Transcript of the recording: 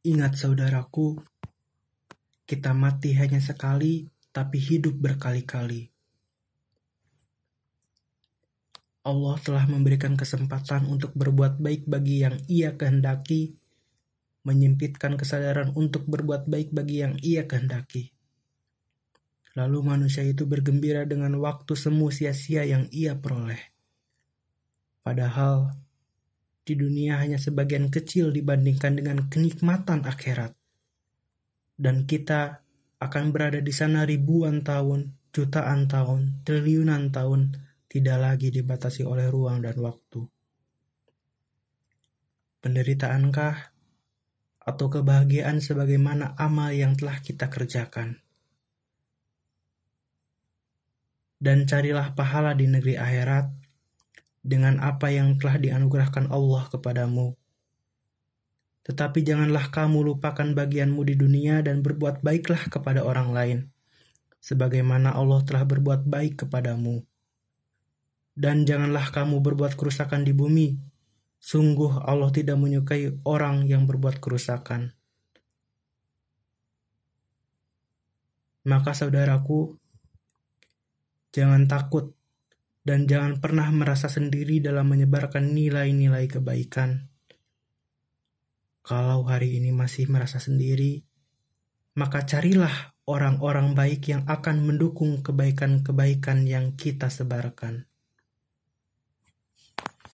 Ingat saudaraku, kita mati hanya sekali, tapi hidup berkali-kali. Allah telah memberikan kesempatan untuk berbuat baik bagi yang Ia kehendaki, menyempitkan kesadaran untuk berbuat baik bagi yang Ia kehendaki. Lalu manusia itu bergembira dengan waktu semu sia-sia yang ia peroleh. Padahal di dunia hanya sebagian kecil dibandingkan dengan kenikmatan akhirat. Dan kita akan berada di sana ribuan tahun, jutaan tahun, triliunan tahun, tidak lagi dibatasi oleh ruang dan waktu. Penderitaankah atau kebahagiaan sebagaimana amal yang telah kita kerjakan? Dan carilah pahala di negeri akhirat dengan apa yang telah dianugerahkan Allah kepadamu. Tetapi janganlah kamu lupakan bagianmu di dunia dan berbuat baiklah kepada orang lain, sebagaimana Allah telah berbuat baik kepadamu. Dan janganlah kamu berbuat kerusakan di bumi. Sungguh Allah tidak menyukai orang yang berbuat kerusakan. Maka saudaraku, jangan takut dan jangan pernah merasa sendiri dalam menyebarkan nilai-nilai kebaikan. Kalau hari ini masih merasa sendiri, maka carilah orang-orang baik yang akan mendukung kebaikan-kebaikan yang kita sebarkan.